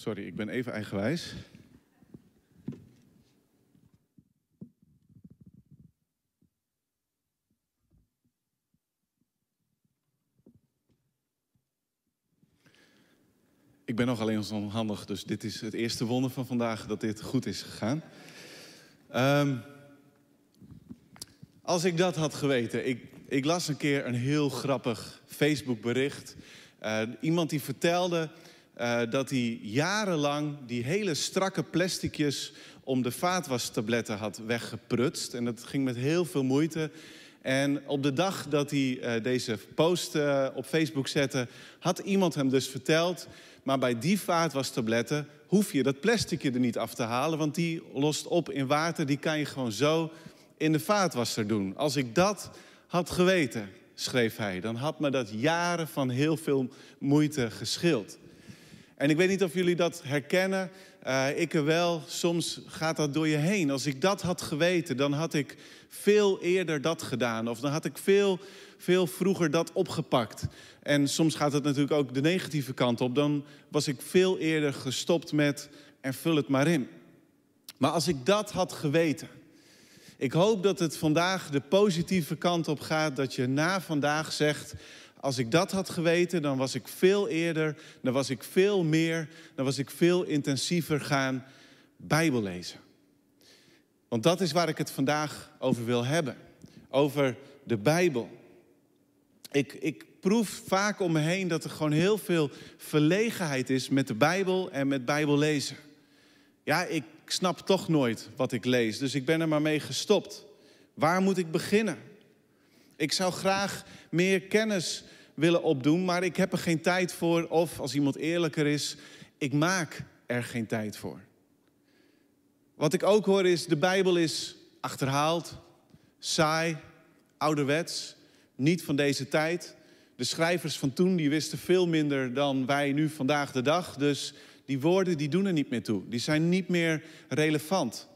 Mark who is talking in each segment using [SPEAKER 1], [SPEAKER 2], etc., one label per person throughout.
[SPEAKER 1] Sorry, ik ben even eigenwijs. Ik ben nog alleen onhandig, dus dit is het eerste wonder van vandaag dat dit goed is gegaan. Ehm, als ik dat had geweten, ik, ik las een keer een heel grappig Facebook-bericht. Uh, iemand die vertelde uh, dat hij jarenlang die hele strakke plasticjes om de vaatwastabletten had weggeprutst. En dat ging met heel veel moeite. En op de dag dat hij uh, deze post op Facebook zette, had iemand hem dus verteld maar bij die vaatwastabletten hoef je dat plasticje er niet af te halen, want die lost op in water. Die kan je gewoon zo in de vaatwasser doen. Als ik dat had geweten, schreef hij, dan had me dat jaren van heel veel moeite geschild. En ik weet niet of jullie dat herkennen. Uh, ik er wel. Soms gaat dat door je heen. Als ik dat had geweten, dan had ik veel eerder dat gedaan. Of dan had ik veel, veel vroeger dat opgepakt. En soms gaat het natuurlijk ook de negatieve kant op. Dan was ik veel eerder gestopt met en vul het maar in. Maar als ik dat had geweten. Ik hoop dat het vandaag de positieve kant op gaat. Dat je na vandaag zegt. Als ik dat had geweten, dan was ik veel eerder, dan was ik veel meer, dan was ik veel intensiever gaan Bijbel lezen. Want dat is waar ik het vandaag over wil hebben. Over de Bijbel. Ik, ik proef vaak om me heen dat er gewoon heel veel verlegenheid is met de Bijbel en met Bijbel lezen. Ja, ik snap toch nooit wat ik lees, dus ik ben er maar mee gestopt. Waar moet ik beginnen? Ik zou graag meer kennis willen opdoen, maar ik heb er geen tijd voor. Of als iemand eerlijker is, ik maak er geen tijd voor. Wat ik ook hoor is, de Bijbel is achterhaald, saai, ouderwets, niet van deze tijd. De schrijvers van toen die wisten veel minder dan wij nu vandaag de dag. Dus die woorden die doen er niet meer toe. Die zijn niet meer relevant.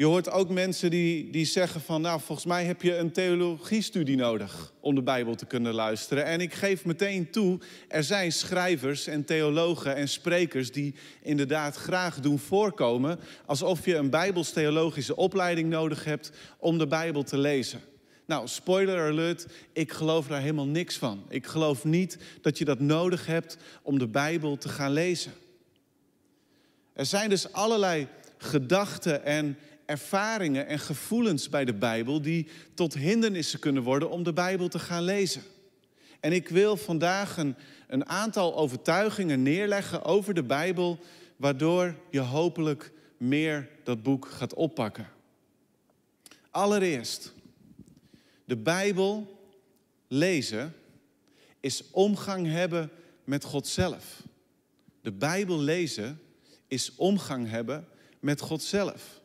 [SPEAKER 1] Je hoort ook mensen die, die zeggen van, nou volgens mij heb je een theologiestudie nodig om de Bijbel te kunnen luisteren. En ik geef meteen toe, er zijn schrijvers en theologen en sprekers die inderdaad graag doen voorkomen alsof je een bijbels-theologische opleiding nodig hebt om de Bijbel te lezen. Nou, spoiler alert, ik geloof daar helemaal niks van. Ik geloof niet dat je dat nodig hebt om de Bijbel te gaan lezen. Er zijn dus allerlei gedachten en ervaringen en gevoelens bij de Bijbel die tot hindernissen kunnen worden om de Bijbel te gaan lezen. En ik wil vandaag een, een aantal overtuigingen neerleggen over de Bijbel, waardoor je hopelijk meer dat boek gaat oppakken. Allereerst, de Bijbel lezen is omgang hebben met God zelf. De Bijbel lezen is omgang hebben met God zelf.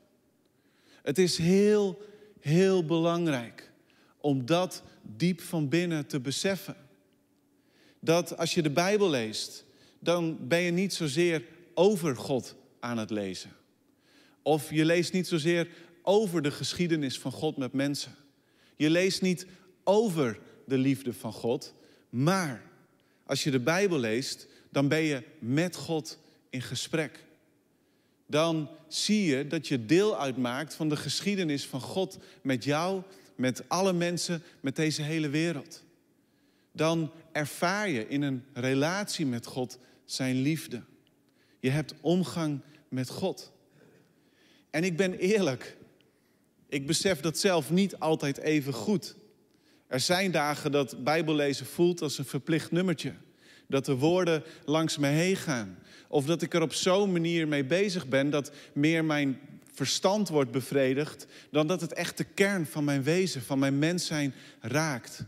[SPEAKER 1] Het is heel, heel belangrijk om dat diep van binnen te beseffen. Dat als je de Bijbel leest, dan ben je niet zozeer over God aan het lezen. Of je leest niet zozeer over de geschiedenis van God met mensen. Je leest niet over de liefde van God, maar als je de Bijbel leest, dan ben je met God in gesprek. Dan zie je dat je deel uitmaakt van de geschiedenis van God met jou, met alle mensen, met deze hele wereld. Dan ervaar je in een relatie met God zijn liefde. Je hebt omgang met God. En ik ben eerlijk, ik besef dat zelf niet altijd even goed. Er zijn dagen dat Bijbellezen voelt als een verplicht nummertje. Dat de woorden langs me heen gaan. Of dat ik er op zo'n manier mee bezig ben dat meer mijn verstand wordt bevredigd dan dat het echt de kern van mijn wezen, van mijn mens zijn raakt.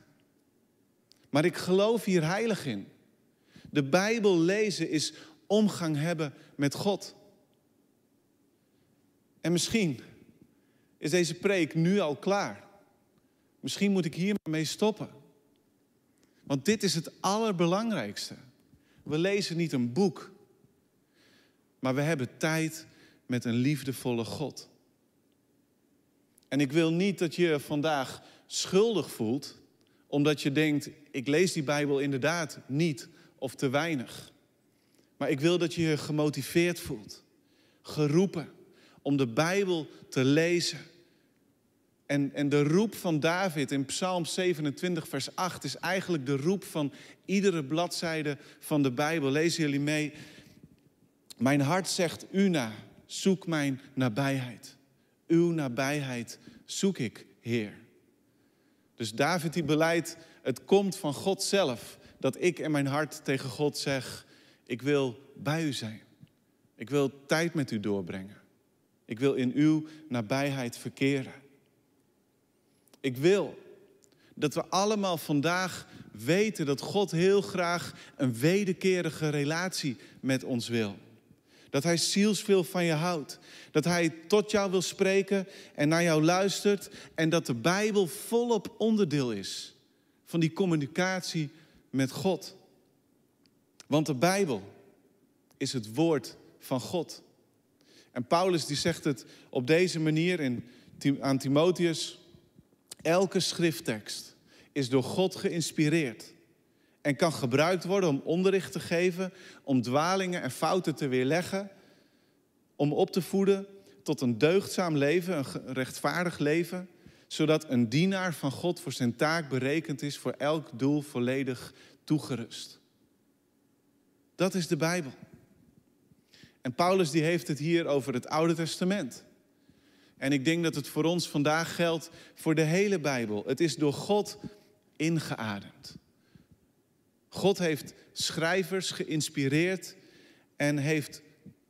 [SPEAKER 1] Maar ik geloof hier heilig in. De Bijbel lezen is omgang hebben met God. En misschien is deze preek nu al klaar. Misschien moet ik hiermee stoppen. Want dit is het allerbelangrijkste. We lezen niet een boek, maar we hebben tijd met een liefdevolle God. En ik wil niet dat je vandaag schuldig voelt, omdat je denkt, ik lees die Bijbel inderdaad niet of te weinig. Maar ik wil dat je je gemotiveerd voelt, geroepen om de Bijbel te lezen. En, en de roep van David in Psalm 27, vers 8 is eigenlijk de roep van iedere bladzijde van de Bijbel. Lezen jullie mee? Mijn hart zegt u na, zoek mijn nabijheid. Uw nabijheid zoek ik, Heer. Dus David die beleidt, het komt van God zelf dat ik in mijn hart tegen God zeg, ik wil bij u zijn. Ik wil tijd met u doorbrengen. Ik wil in uw nabijheid verkeren. Ik wil dat we allemaal vandaag weten dat God heel graag een wederkerige relatie met ons wil. Dat Hij zielsveel van je houdt. Dat Hij tot jou wil spreken en naar jou luistert. En dat de Bijbel volop onderdeel is van die communicatie met God. Want de Bijbel is het woord van God. En Paulus die zegt het op deze manier in, aan Timotheus. Elke schrifttekst is door God geïnspireerd en kan gebruikt worden om onderricht te geven, om dwalingen en fouten te weerleggen, om op te voeden tot een deugdzaam leven, een rechtvaardig leven, zodat een dienaar van God voor zijn taak berekend is, voor elk doel volledig toegerust. Dat is de Bijbel. En Paulus die heeft het hier over het Oude Testament. En ik denk dat het voor ons vandaag geldt voor de hele Bijbel. Het is door God ingeademd. God heeft schrijvers geïnspireerd en heeft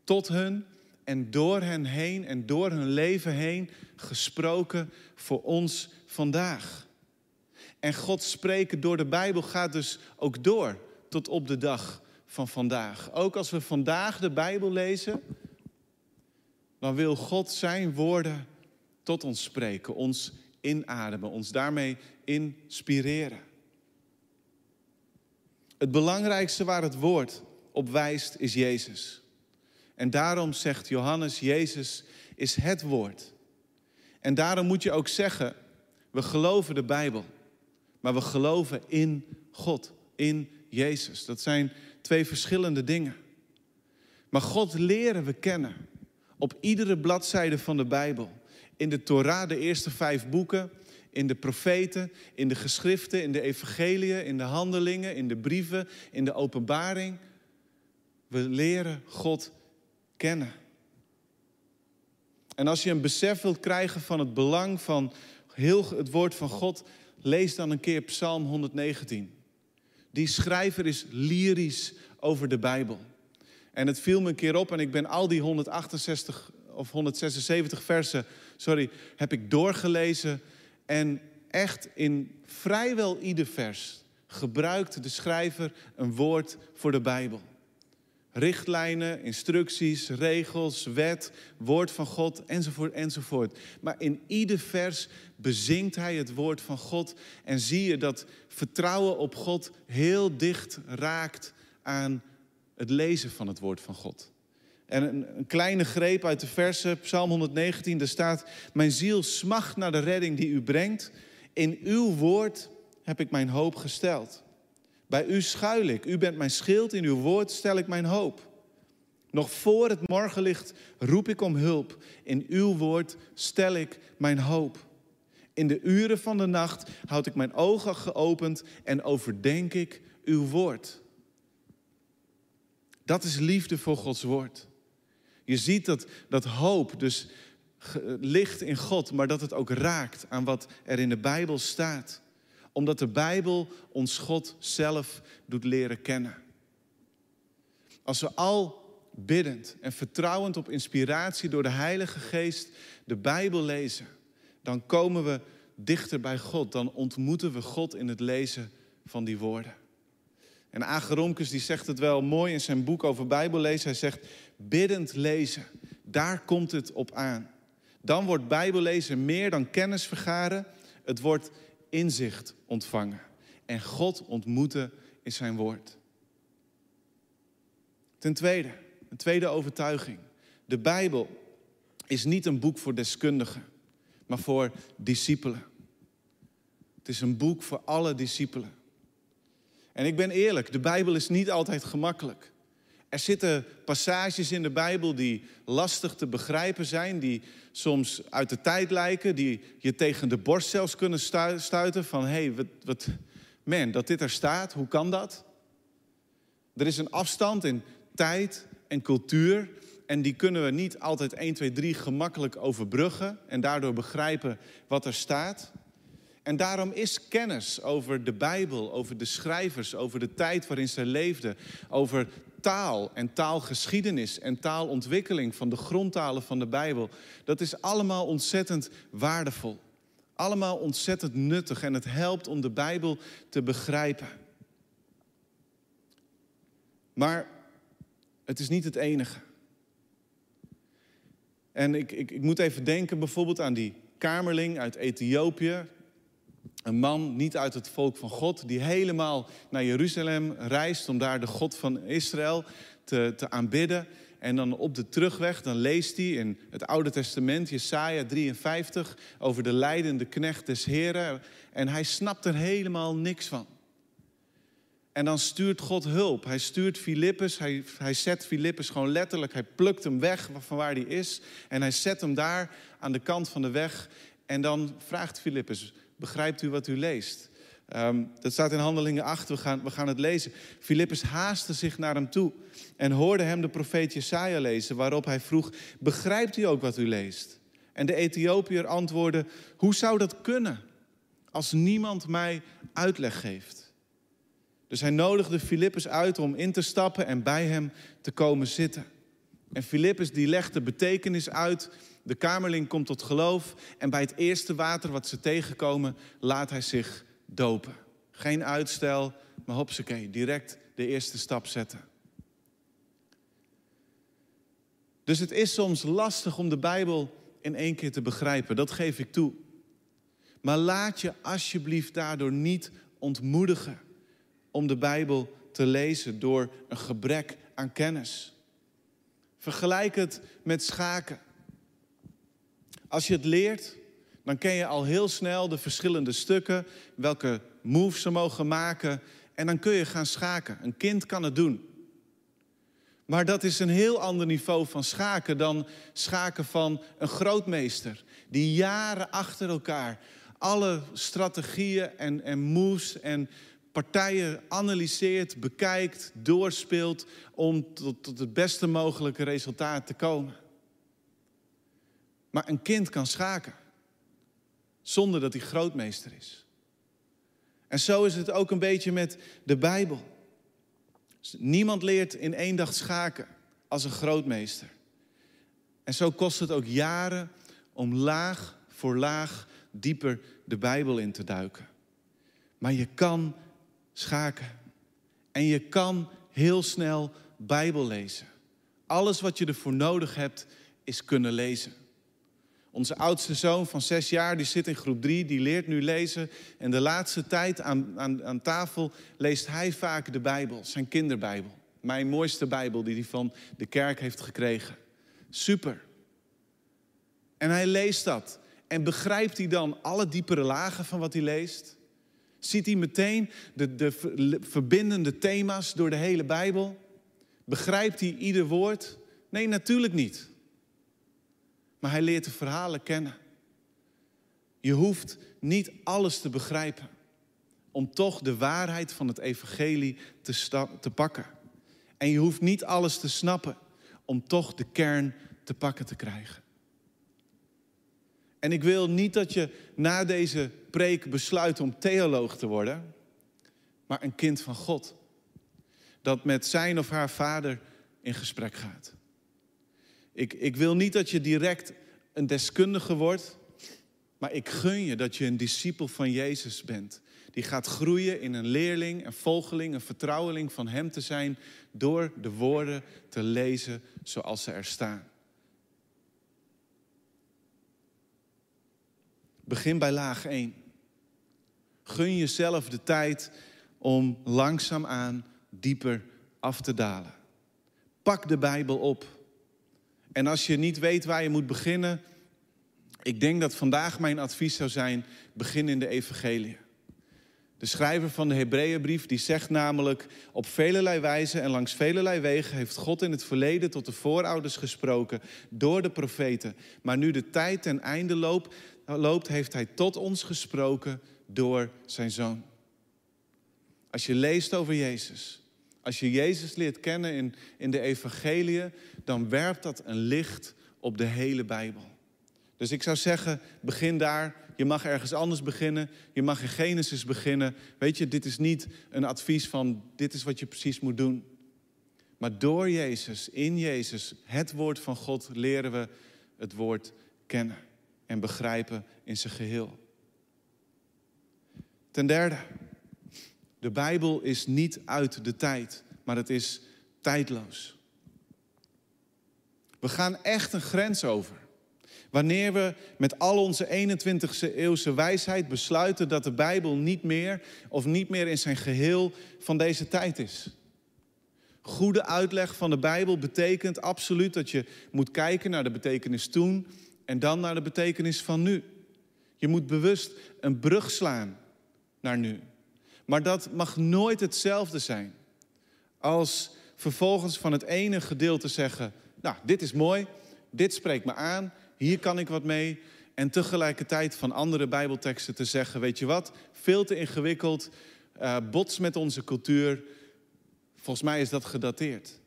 [SPEAKER 1] tot hun en door hen heen en door hun leven heen gesproken voor ons vandaag. En God spreken door de Bijbel gaat dus ook door tot op de dag van vandaag. Ook als we vandaag de Bijbel lezen, dan wil God zijn woorden tot ons spreken, ons inademen, ons daarmee inspireren. Het belangrijkste waar het woord op wijst is Jezus. En daarom zegt Johannes, Jezus is het woord. En daarom moet je ook zeggen, we geloven de Bijbel, maar we geloven in God, in Jezus. Dat zijn twee verschillende dingen. Maar God leren we kennen op iedere bladzijde van de Bijbel. In de Torah, de eerste vijf boeken, in de profeten, in de geschriften, in de evangeliën, in de handelingen, in de brieven, in de openbaring. We leren God kennen. En als je een besef wilt krijgen van het belang van heel het woord van God, lees dan een keer Psalm 119. Die schrijver is lyrisch over de Bijbel. En het viel me een keer op en ik ben al die 168 of 176 versen, sorry, heb ik doorgelezen. En echt in vrijwel ieder vers gebruikt de schrijver een woord voor de Bijbel. Richtlijnen, instructies, regels, wet, woord van God, enzovoort, enzovoort. Maar in ieder vers bezingt hij het woord van God en zie je dat vertrouwen op God heel dicht raakt aan het lezen van het woord van God. En een, kleine greep uit de verse, Psalm 119, daar staat: Mijn ziel smacht naar de redding die u brengt. In uw woord heb ik mijn hoop gesteld. Bij u schuil ik. U bent mijn schild. In uw woord stel ik mijn hoop. Nog voor het morgenlicht roep ik om hulp. In uw woord stel ik mijn hoop. In de uren van de nacht houd ik mijn ogen geopend en overdenk ik uw woord. Dat is liefde voor Gods woord. Je ziet dat, dat hoop dus ligt in God, maar dat het ook raakt aan wat er in de Bijbel staat. Omdat de Bijbel ons God zelf doet leren kennen. Als we al biddend en vertrouwend op inspiratie door de Heilige Geest de Bijbel lezen, dan komen we dichter bij God. Dan ontmoeten we God in het lezen van die woorden. En Ageromkes die zegt het wel mooi in zijn boek over Bijbellezen. Hij zegt, biddend lezen, daar komt het op aan. Dan wordt Bijbellezen meer dan kennis vergaren. Het wordt inzicht ontvangen. En God ontmoeten in zijn woord. Ten tweede, een tweede overtuiging. De Bijbel is niet een boek voor deskundigen, maar voor discipelen. Het is een boek voor alle discipelen. En ik ben eerlijk, de Bijbel is niet altijd gemakkelijk. Er zitten passages in de Bijbel die lastig te begrijpen zijn, die soms uit de tijd lijken, die je tegen de borst zelfs kunnen stuiten van hé, hey, wat, wat, man, dat dit er staat, hoe kan dat? Er is een afstand in tijd en cultuur en die kunnen we niet altijd 1, 2, 3 gemakkelijk overbruggen en daardoor begrijpen wat er staat. En daarom is kennis over de Bijbel, over de schrijvers, over de tijd waarin zij leefden, over taal en taalgeschiedenis en taalontwikkeling van de grondtalen van de Bijbel, dat is allemaal ontzettend waardevol. Allemaal ontzettend nuttig en het helpt om de Bijbel te begrijpen. Maar het is niet het enige. En ik, ik, ik moet even denken bijvoorbeeld aan die kamerling uit Ethiopië. Een man niet uit het volk van God, die helemaal naar Jeruzalem reist om daar de God van Israël te, te aanbidden. En dan op de terugweg, dan leest hij in het Oude Testament, Jesaja 53, over de leidende knecht des Heren. En hij snapt er helemaal niks van. En dan stuurt God hulp. Hij stuurt Filippus, hij, hij zet Filippus gewoon letterlijk, hij plukt hem weg van waar hij is. En hij zet hem daar aan de kant van de weg. En dan vraagt Filippus, begrijpt u wat u leest? Um, dat staat in Handelingen 8, we gaan, we gaan het lezen. Filippus haastte zich naar hem toe en hoorde hem de profeet Jesaja lezen, waarop hij vroeg, begrijpt u ook wat u leest? En de Ethiopiër antwoordde, hoe zou dat kunnen als niemand mij uitleg geeft? Dus hij nodigde Filippus uit om in te stappen en bij hem te komen zitten. En Filippus die legt de betekenis uit. De kamerling komt tot geloof en bij het eerste water wat ze tegenkomen, laat hij zich dopen. Geen uitstel, maar hopsakee, direct de eerste stap zetten. Dus het is soms lastig om de Bijbel in één keer te begrijpen, dat geef ik toe. Maar laat je alsjeblieft daardoor niet ontmoedigen om de Bijbel te lezen door een gebrek aan kennis. Vergelijk het met schaken. Als je het leert, dan ken je al heel snel de verschillende stukken, welke moves ze mogen maken. En dan kun je gaan schaken. Een kind kan het doen. Maar dat is een heel ander niveau van schaken dan schaken van een grootmeester. Die jaren achter elkaar alle strategieën en, en moves en partijen analyseert, bekijkt, doorspeelt om tot, tot het beste mogelijke resultaat te komen. Maar een kind kan schaken zonder dat hij grootmeester is. En zo is het ook een beetje met de Bijbel. Niemand leert in één dag schaken als een grootmeester. En zo kost het ook jaren om laag voor laag dieper de Bijbel in te duiken. Maar je kan schaken. En je kan heel snel Bijbel lezen. Alles wat je ervoor nodig hebt is kunnen lezen. Onze oudste zoon van zes jaar, die zit in groep drie, die leert nu lezen. En de laatste tijd aan, aan, aan tafel leest hij vaak de Bijbel, zijn kinderbijbel. Mijn mooiste Bijbel die hij van de kerk heeft gekregen. Super. En hij leest dat. En begrijpt hij dan alle diepere lagen van wat hij leest? Ziet hij meteen de, de verbindende thema's door de hele Bijbel? Begrijpt hij ieder woord? Nee, natuurlijk niet. Maar hij leert de verhalen kennen. Je hoeft niet alles te begrijpen om toch de waarheid van het evangelie te, te pakken. En je hoeft niet alles te snappen om toch de kern te pakken te krijgen. En ik wil niet dat je na deze preek besluit om theoloog te worden, maar een kind van God. Dat met zijn of haar vader in gesprek gaat. Ik, ik wil niet dat je direct een deskundige wordt, maar ik gun je dat je een discipel van Jezus bent. Die gaat groeien in een leerling, een volgeling, een vertrouweling van Hem te zijn door de woorden te lezen zoals ze er staan. Begin bij laag 1. Gun jezelf de tijd om langzaamaan dieper af te dalen. Pak de Bijbel op. En als je niet weet waar je moet beginnen, ik denk dat vandaag mijn advies zou zijn: begin in de Evangelie. De schrijver van de Hebreeënbrief die zegt namelijk: op velelei wijze en langs velelei wegen heeft God in het verleden tot de voorouders gesproken door de profeten. Maar nu de tijd ten einde loopt, loopt heeft hij tot ons gesproken door zijn zoon. Als je leest over Jezus, als je Jezus leert kennen in, in de evangeliën, dan werpt dat een licht op de hele Bijbel. Dus ik zou zeggen, begin daar. Je mag ergens anders beginnen. Je mag in Genesis beginnen. Weet je, dit is niet een advies van dit is wat je precies moet doen. Maar door Jezus, in Jezus, het woord van God, leren we het woord kennen en begrijpen in zijn geheel. Ten derde, de Bijbel is niet uit de tijd, maar het is tijdloos. We gaan echt een grens over. Wanneer we met al onze 21ste eeuwse wijsheid besluiten dat de Bijbel niet meer of niet meer in zijn geheel van deze tijd is. Goede uitleg van de Bijbel betekent absoluut dat je moet kijken naar de betekenis toen en dan naar de betekenis van nu. Je moet bewust een brug slaan naar nu. Maar dat mag nooit hetzelfde zijn als vervolgens van het ene gedeelte zeggen: Nou, dit is mooi, dit spreekt me aan, hier kan ik wat mee. En tegelijkertijd van andere Bijbelteksten te zeggen: Weet je wat, veel te ingewikkeld, uh, bots met onze cultuur. Volgens mij is dat gedateerd.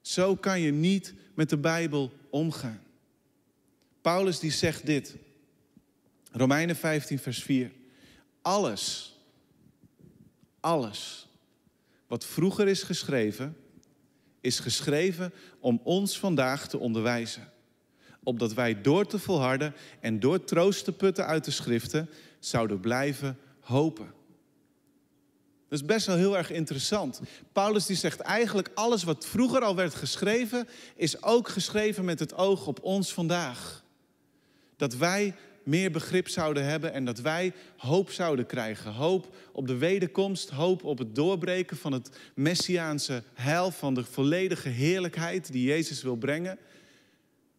[SPEAKER 1] Zo kan je niet met de Bijbel omgaan. Paulus die zegt dit. Romeinen 15, vers 4. Alles, alles wat vroeger is geschreven, is geschreven om ons vandaag te onderwijzen. Opdat wij door te volharden en door troost te putten uit de schriften zouden blijven hopen. Dat is best wel heel erg interessant. Paulus die zegt eigenlijk alles wat vroeger al werd geschreven, is ook geschreven met het oog op ons vandaag. Dat wij meer begrip zouden hebben en dat wij hoop zouden krijgen. Hoop op de wederkomst, hoop op het doorbreken van het messiaanse heil, van de volledige heerlijkheid die Jezus wil brengen.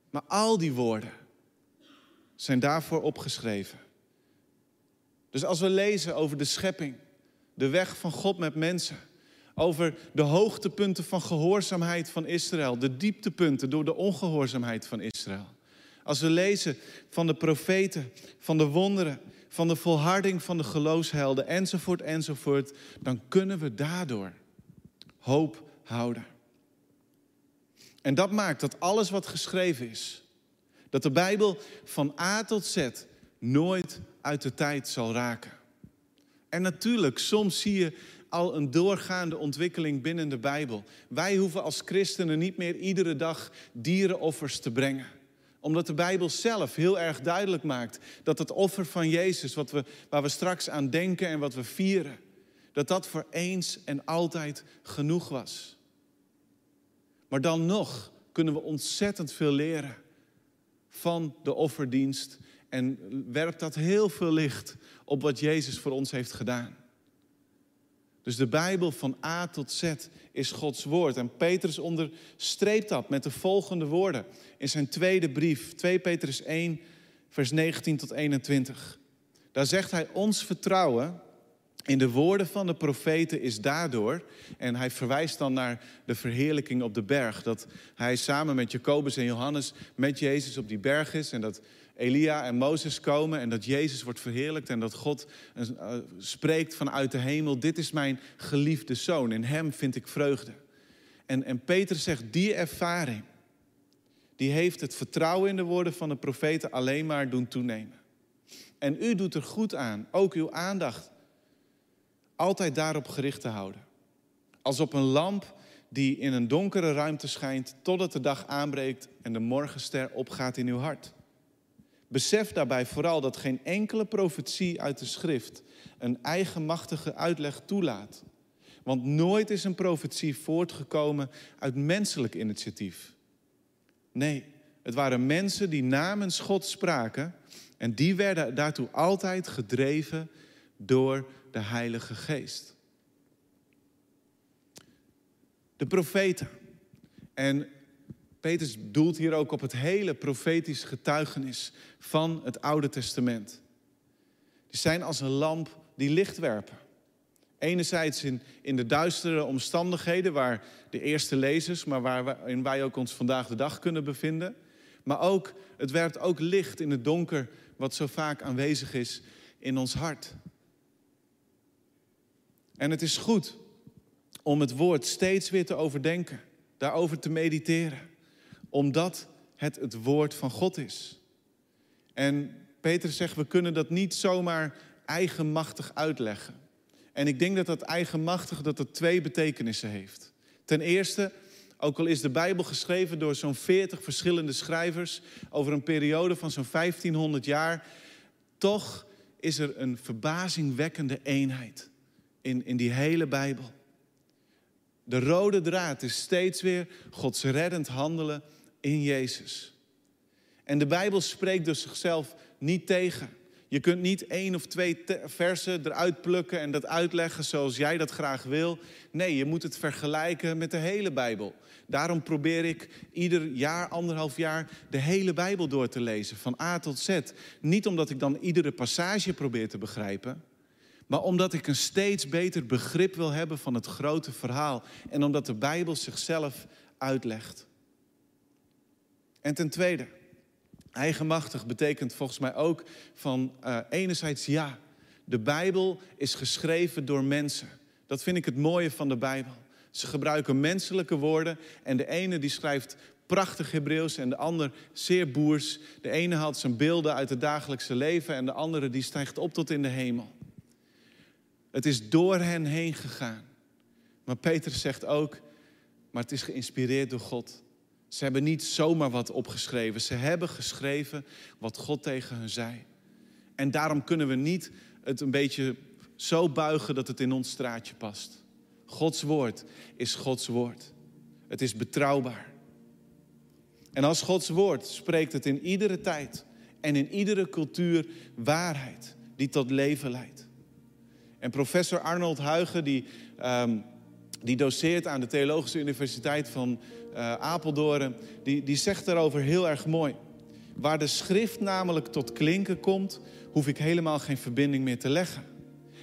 [SPEAKER 1] Maar al die woorden zijn daarvoor opgeschreven. Dus als we lezen over de schepping, de weg van God met mensen, over de hoogtepunten van gehoorzaamheid van Israël, de dieptepunten door de ongehoorzaamheid van Israël als we lezen van de profeten, van de wonderen, van de volharding van de geloofshelden enzovoort enzovoort, dan kunnen we daardoor hoop houden. En dat maakt dat alles wat geschreven is, dat de Bijbel van A tot Z nooit uit de tijd zal raken. En natuurlijk, soms zie je al een doorgaande ontwikkeling binnen de Bijbel. Wij hoeven als christenen niet meer iedere dag dierenoffers te brengen omdat de Bijbel zelf heel erg duidelijk maakt dat het offer van Jezus, wat we, waar we straks aan denken en wat we vieren, dat dat voor eens en altijd genoeg was. Maar dan nog kunnen we ontzettend veel leren van de offerdienst en werpt dat heel veel licht op wat Jezus voor ons heeft gedaan. Dus de Bijbel van A tot Z is Gods woord. En Petrus onderstreept dat met de volgende woorden in zijn tweede brief, 2 Petrus 1, vers 19 tot 21. Daar zegt hij, ons vertrouwen in de woorden van de profeten is daardoor, en hij verwijst dan naar de verheerlijking op de berg, dat hij samen met Jacobus en Johannes met Jezus op die berg is en dat Elia en Mozes komen en dat Jezus wordt verheerlijkt en dat God uh, spreekt vanuit de hemel, dit is mijn geliefde zoon, in hem vind ik vreugde. En, en Peter zegt, die ervaring, die heeft het vertrouwen in de woorden van de profeten alleen maar doen toenemen. En u doet er goed aan, ook uw aandacht, altijd daarop gericht te houden. Als op een lamp die in een donkere ruimte schijnt totdat de dag aanbreekt en de morgenster opgaat in uw hart. Besef daarbij vooral dat geen enkele profetie uit de schrift een eigenmachtige uitleg toelaat. Want nooit is een profetie voortgekomen uit menselijk initiatief. Nee, het waren mensen die namens God spraken en die werden daartoe altijd gedreven door de Heilige Geest. De profeten. En Petrus doelt hier ook op het hele profetisch getuigenis van het Oude Testament. Die zijn als een lamp die licht werpen. Enerzijds in, in de duistere omstandigheden waar de eerste lezers, maar waarin wij ook ons vandaag de dag kunnen bevinden. Maar ook, het werpt ook licht in het donker wat zo vaak aanwezig is in ons hart. En het is goed om het woord steeds weer te overdenken, daarover te mediteren, omdat het het woord van God is. En Peter zegt, we kunnen dat niet zomaar eigenmachtig uitleggen. En ik denk dat dat eigenmachtig dat het twee betekenissen heeft. Ten eerste, ook al is de Bijbel geschreven door zo'n 40 verschillende schrijvers over een periode van zo'n 1500 jaar, toch is er een verbazingwekkende eenheid in, in die hele Bijbel. De rode draad is steeds weer Gods reddend handelen in Jezus. En de Bijbel spreekt dus zichzelf niet tegen. Je kunt niet één of twee versen eruit plukken en dat uitleggen zoals jij dat graag wil. Nee, je moet het vergelijken met de hele Bijbel. Daarom probeer ik ieder jaar, anderhalf jaar, de hele Bijbel door te lezen, van A tot Z. Niet omdat ik dan iedere passage probeer te begrijpen, maar omdat ik een steeds beter begrip wil hebben van het grote verhaal en omdat de Bijbel zichzelf uitlegt. En ten tweede, eigenmachtig betekent volgens mij ook van uh, enerzijds ja, de Bijbel is geschreven door mensen. Dat vind ik het mooie van de Bijbel. Ze gebruiken menselijke woorden en de ene die schrijft prachtig Hebreeuws en de ander zeer boers. De ene haalt zijn beelden uit het dagelijkse leven en de andere die stijgt op tot in de hemel. Het is door hen heen gegaan. Maar Peter zegt ook, maar het is geïnspireerd door God. Ze hebben niet zomaar wat opgeschreven. Ze hebben geschreven wat God tegen hen zei. En daarom kunnen we niet het een beetje zo buigen dat het in ons straatje past. Gods woord is Gods woord. Het is betrouwbaar. En als Gods woord spreekt het in iedere tijd en in iedere cultuur waarheid die tot leven leidt. En professor Arnold Huigen, die, um, die doseert aan de Theologische Universiteit van uh, Apeldoorn, die, die zegt daarover heel erg mooi. Waar de schrift namelijk tot klinken komt, hoef ik helemaal geen verbinding meer te leggen.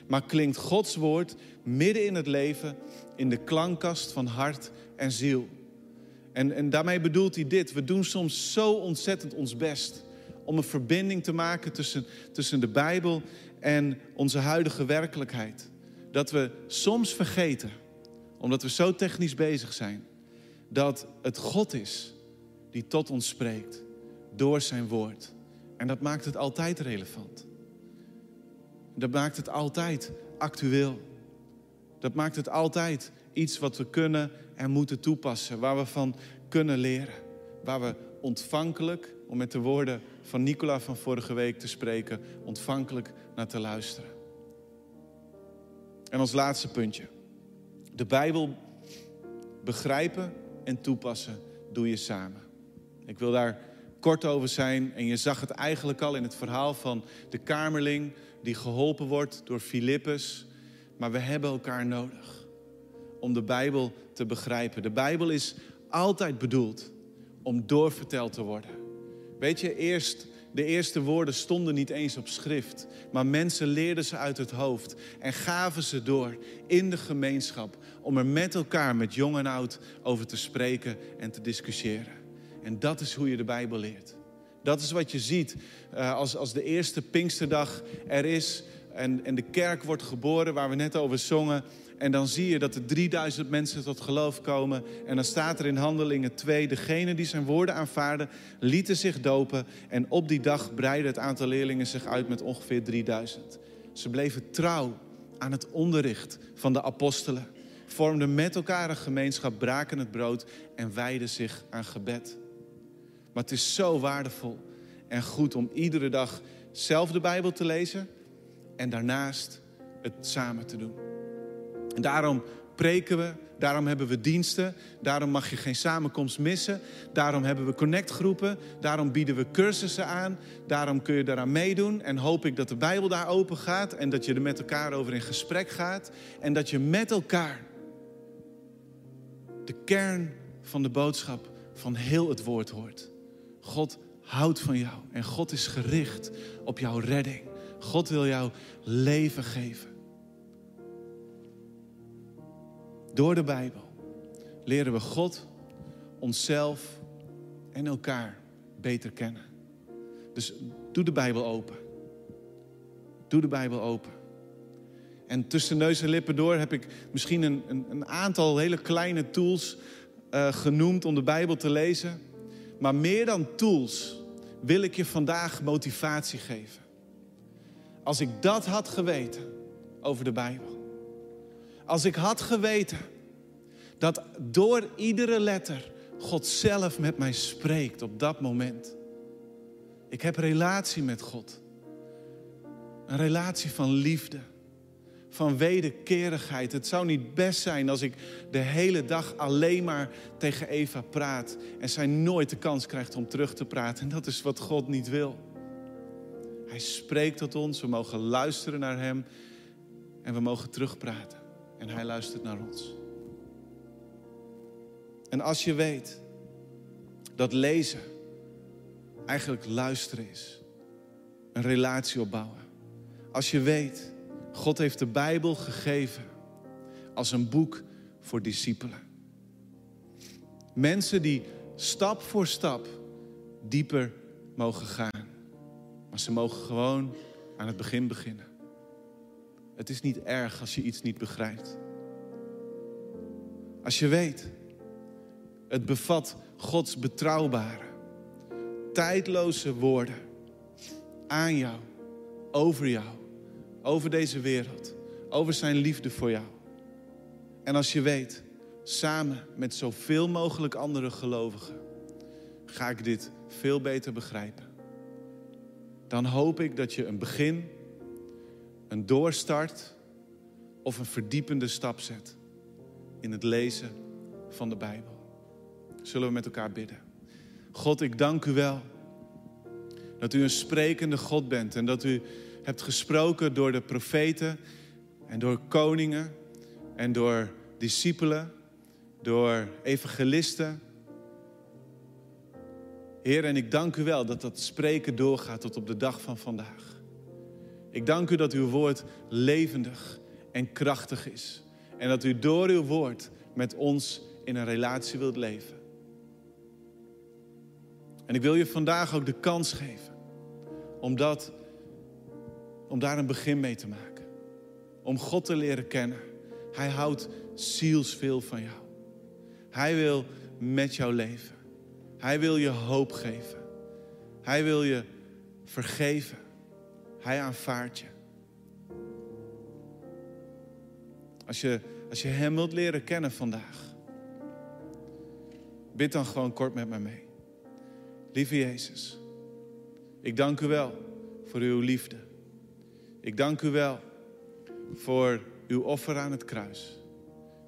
[SPEAKER 1] Maar klinkt Gods woord midden in het leven, in de klankkast van hart en ziel. En, en daarmee bedoelt hij dit. We doen soms zo ontzettend ons best om een verbinding te maken tussen, tussen de Bijbel en onze huidige werkelijkheid. Dat we soms vergeten, omdat we zo technisch bezig zijn, dat het God is die tot ons spreekt door zijn woord. En dat maakt het altijd relevant. Dat maakt het altijd actueel. Dat maakt het altijd iets wat we kunnen en moeten toepassen, waar we van kunnen leren. Waar we ontvankelijk, om met de woorden van Nicola van vorige week te spreken, ontvankelijk naar te luisteren. En als laatste puntje. De Bijbel begrijpen en toepassen doe je samen. Ik wil daar kort over zijn. En je zag het eigenlijk al in het verhaal van de kamerling die geholpen wordt door Filippus. Maar we hebben elkaar nodig om de Bijbel te begrijpen. De Bijbel is altijd bedoeld om doorverteld te worden. Weet je, eerst de eerste woorden stonden niet eens op schrift, maar mensen leerden ze uit het hoofd en gaven ze door in de gemeenschap om er met elkaar, met jong en oud, over te spreken en te discussiëren. En dat is hoe je de Bijbel leert. Dat is wat je ziet uh, als, als de eerste Pinksterdag er is en, en de kerk wordt geboren, waar we net over zongen. En dan zie je dat er 3000 mensen tot geloof komen. En dan staat er in Handelingen 2: degenen die zijn woorden aanvaarden, lieten zich dopen. En op die dag breidde het aantal leerlingen zich uit met ongeveer 3000. Ze bleven trouw aan het onderricht van de apostelen. Vormden met elkaar een gemeenschap, braken het brood en wijden zich aan gebed. Maar het is zo waardevol en goed om iedere dag zelf de Bijbel te lezen en daarnaast het samen te doen. En daarom preken we, daarom hebben we diensten, daarom mag je geen samenkomst missen, daarom hebben we connectgroepen, daarom bieden we cursussen aan, daarom kun je daaraan meedoen en hoop ik dat de Bijbel daar open gaat en dat je er met elkaar over in gesprek gaat en dat je met elkaar de kern van de boodschap van heel het woord hoort. God houdt van jou en God is gericht op jouw redding. God wil jou leven geven. Door de Bijbel leren we God, onszelf en elkaar beter kennen. Dus doe de Bijbel open. Doe de Bijbel open. En tussen neus en lippen door heb ik misschien een, een, een aantal hele kleine tools uh, genoemd om de Bijbel te lezen. Maar meer dan tools wil ik je vandaag motivatie geven. Als ik dat had geweten over de Bijbel. Als ik had geweten dat door iedere letter God zelf met mij spreekt op dat moment. Ik heb relatie met God. Een relatie van liefde, van wederkerigheid. Het zou niet best zijn als ik de hele dag alleen maar tegen Eva praat en zij nooit de kans krijgt om terug te praten. En dat is wat God niet wil. Hij spreekt tot ons, we mogen luisteren naar Hem en we mogen terugpraten. En Hij luistert naar ons. En als je weet dat lezen eigenlijk luisteren is, een relatie opbouwen. Als je weet, God heeft de Bijbel gegeven als een boek voor discipelen. Mensen die stap voor stap dieper mogen gaan. Maar ze mogen gewoon aan het begin beginnen. Het is niet erg als je iets niet begrijpt. Als je weet het bevat Gods betrouwbare, tijdloze woorden aan jou, over jou, over deze wereld, over zijn liefde voor jou. En als je weet, samen met zoveel mogelijk andere gelovigen, ga ik dit veel beter begrijpen. Dan hoop ik dat je een begin, een doorstart of een verdiepende stap zet in het lezen van de Bijbel zullen we met elkaar bidden. God, ik dank u wel dat u een sprekende God bent en dat u hebt gesproken door de profeten en door koningen en door discipelen, door evangelisten. Heer, en ik dank u wel dat dat spreken doorgaat tot op de dag van vandaag. Ik dank u dat uw woord levendig en krachtig is. En dat u door uw woord met ons in een relatie wilt leven. En ik wil je vandaag ook de kans geven om, dat, om daar een begin mee te maken. Om God te leren kennen. Hij houdt zielsveel van jou. Hij wil met jou leven. Hij wil je hoop geven. Hij wil je vergeven. Hij aanvaardt je. Als je, als je Hem wilt leren kennen vandaag, bid dan gewoon kort met mij mee. Lieve Jezus, ik dank u wel voor uw liefde. Ik dank u wel voor uw offer aan het kruis.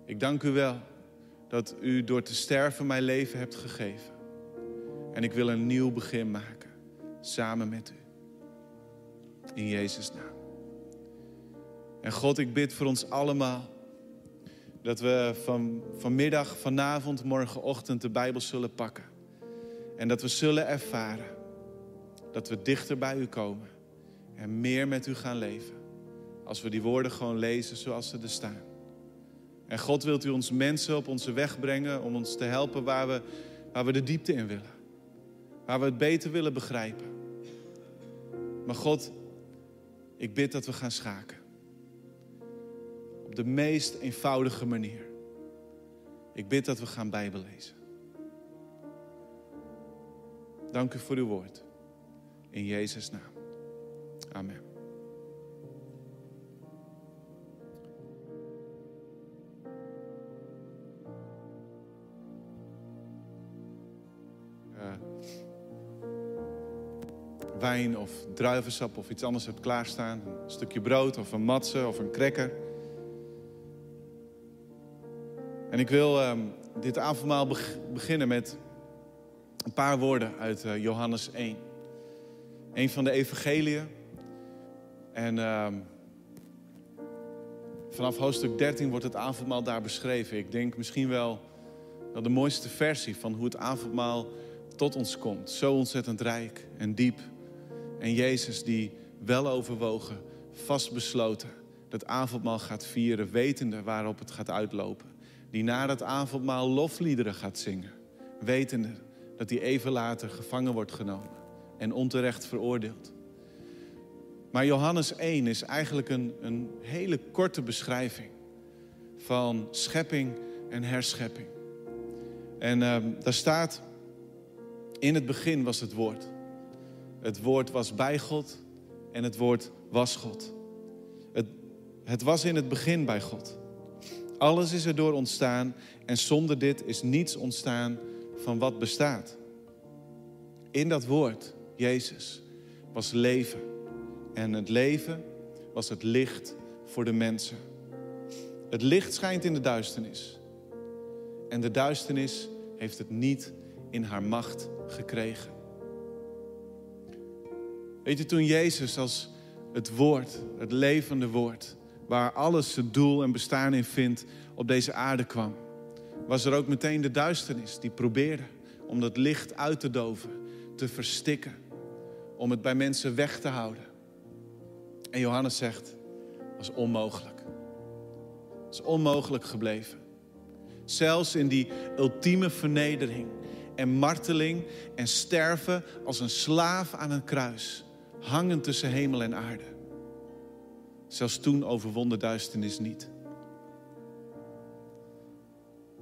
[SPEAKER 1] Ik dank u wel dat u door te sterven mijn leven hebt gegeven. En ik wil een nieuw begin maken, samen met u. In Jezus' naam. En God, ik bid voor ons allemaal dat we van, vanmiddag, vanavond, morgenochtend de Bijbel zullen pakken. En dat we zullen ervaren dat we dichter bij u komen en meer met u gaan leven. Als we die woorden gewoon lezen zoals ze er staan. En God wilt u ons mensen op onze weg brengen om ons te helpen waar we, waar we de diepte in willen. Waar we het beter willen begrijpen. Maar God, ik bid dat we gaan schaken. Op de meest eenvoudige manier. Ik bid dat we gaan Bijbel lezen. Dank u voor uw woord. In Jezus' naam. Amen. Of druivensap of iets anders hebt klaarstaan. Een stukje brood of een matse of een cracker. En ik wil uh, dit avondmaal beginnen met een paar woorden uit uh, Johannes 1. Een van de evangeliën. En uh, vanaf hoofdstuk 13 wordt het avondmaal daar beschreven. Ik denk misschien wel, wel de mooiste versie van hoe het avondmaal tot ons komt. Zo ontzettend rijk en diep. En Jezus die wel overwogen, vastbesloten dat avondmaal gaat vieren, wetende waarop het gaat uitlopen. Die na dat avondmaal lofliederen gaat zingen, wetende dat hij even later gevangen wordt genomen en onterecht veroordeeld. Maar Johannes 1 is eigenlijk een, een hele korte beschrijving van schepping en herschepping. En uh, daar staat, in het begin was het woord. Het woord was bij God en het woord was God. Het, het was in het begin bij God. Alles is erdoor ontstaan en zonder dit is niets ontstaan van wat bestaat. In dat woord, Jezus, was leven. En het leven was het licht voor de mensen. Het licht schijnt in de duisternis. En de duisternis heeft het niet in haar macht gekregen. Weet je, toen Jezus als het woord, het levende woord, waar alles het doel en bestaan in vindt, op deze aarde kwam, was er ook meteen de duisternis die probeerde om dat licht uit te doven, te verstikken, om het bij mensen weg te houden. En Johannes zegt, was onmogelijk. Het is onmogelijk gebleven. Zelfs in die ultieme vernedering en marteling en sterven als een slaaf aan een kruis, hangend tussen hemel en aarde. Zelfs toen overwon de duisternis niet.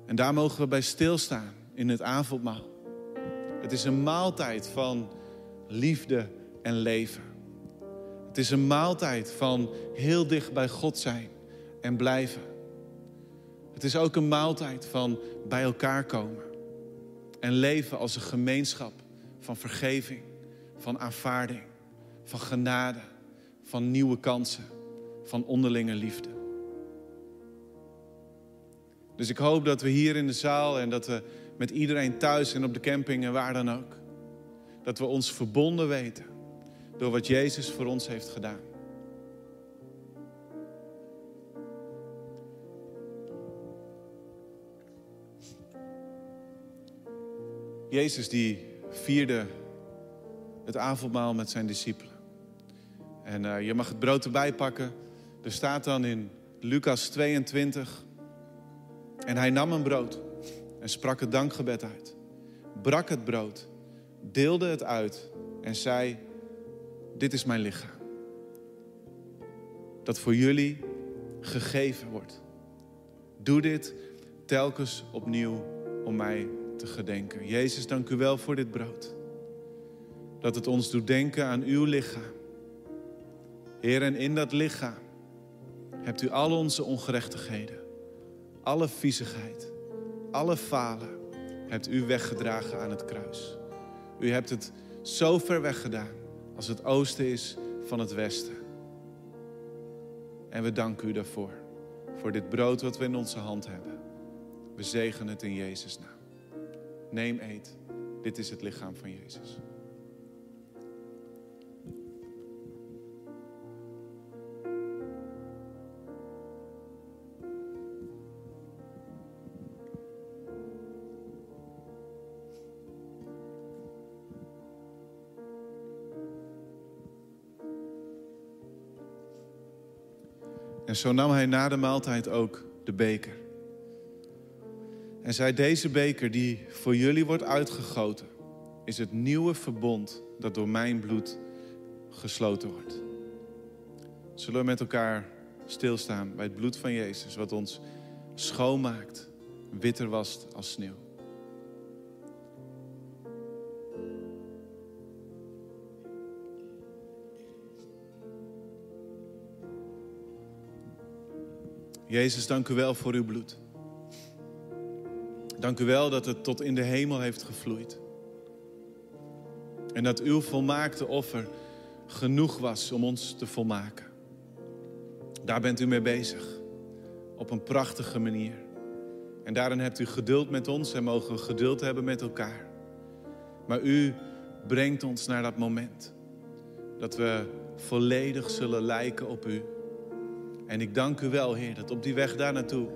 [SPEAKER 1] En daar mogen we bij stilstaan in het avondmaal. Het is een maaltijd van liefde en leven. Het is een maaltijd van heel dicht bij God zijn en blijven. Het is ook een maaltijd van bij elkaar komen en leven als een gemeenschap van vergeving, van aanvaarding, van genade, van nieuwe kansen, van onderlinge liefde. Dus ik hoop dat we hier in de zaal en dat we met iedereen thuis en op de camping en waar dan ook, dat we ons verbonden weten door wat Jezus voor ons heeft gedaan. Jezus die vierde het avondmaal met zijn discipelen. En uh, je mag het brood erbij pakken. Er staat dan in Lucas 22. En hij nam een brood en sprak het dankgebed uit. Brak het brood, deelde het uit en zei: Dit is mijn lichaam. Dat voor jullie gegeven wordt. Doe dit telkens opnieuw om mij te gedenken. Jezus, dank u wel voor dit brood. Dat het ons doet denken aan uw lichaam. Heer, en in dat lichaam hebt u al onze ongerechtigheden, alle viezigheid, alle falen, hebt u weggedragen aan het kruis. U hebt het zo ver weggedaan als het oosten is van het westen. En we danken u daarvoor, voor dit brood wat we in onze hand hebben. We zegenen het in Jezus' naam. Neem, eet. Dit is het lichaam van Jezus. En zo nam hij na de maaltijd ook de beker. En zei, deze beker die voor jullie wordt uitgegoten, is het nieuwe verbond dat door mijn bloed gesloten wordt. Zullen we met elkaar stilstaan bij het bloed van Jezus, wat ons schoonmaakt, witter wast als sneeuw. Jezus, dank u wel voor uw bloed. Dank u wel dat het tot in de hemel heeft gevloeid. En dat uw volmaakte offer genoeg was om ons te volmaken. Daar bent u mee bezig. Op een prachtige manier. En daarin hebt u geduld met ons en mogen we geduld hebben met elkaar. Maar u brengt ons naar dat moment. Dat we volledig zullen lijken op u. En ik dank u wel, Heer, dat op die weg daar naartoe,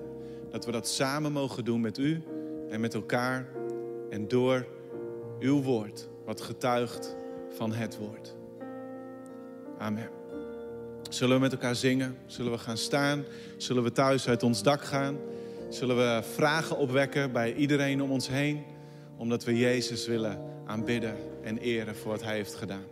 [SPEAKER 1] dat we dat samen mogen doen met u en met elkaar en door uw woord, wat getuigt van het woord. Amen. Zullen we met elkaar zingen? Zullen we gaan staan? Zullen we thuis uit ons dak gaan? Zullen we vragen opwekken bij iedereen om ons heen? Omdat we Jezus willen aanbidden en eren voor wat Hij heeft gedaan.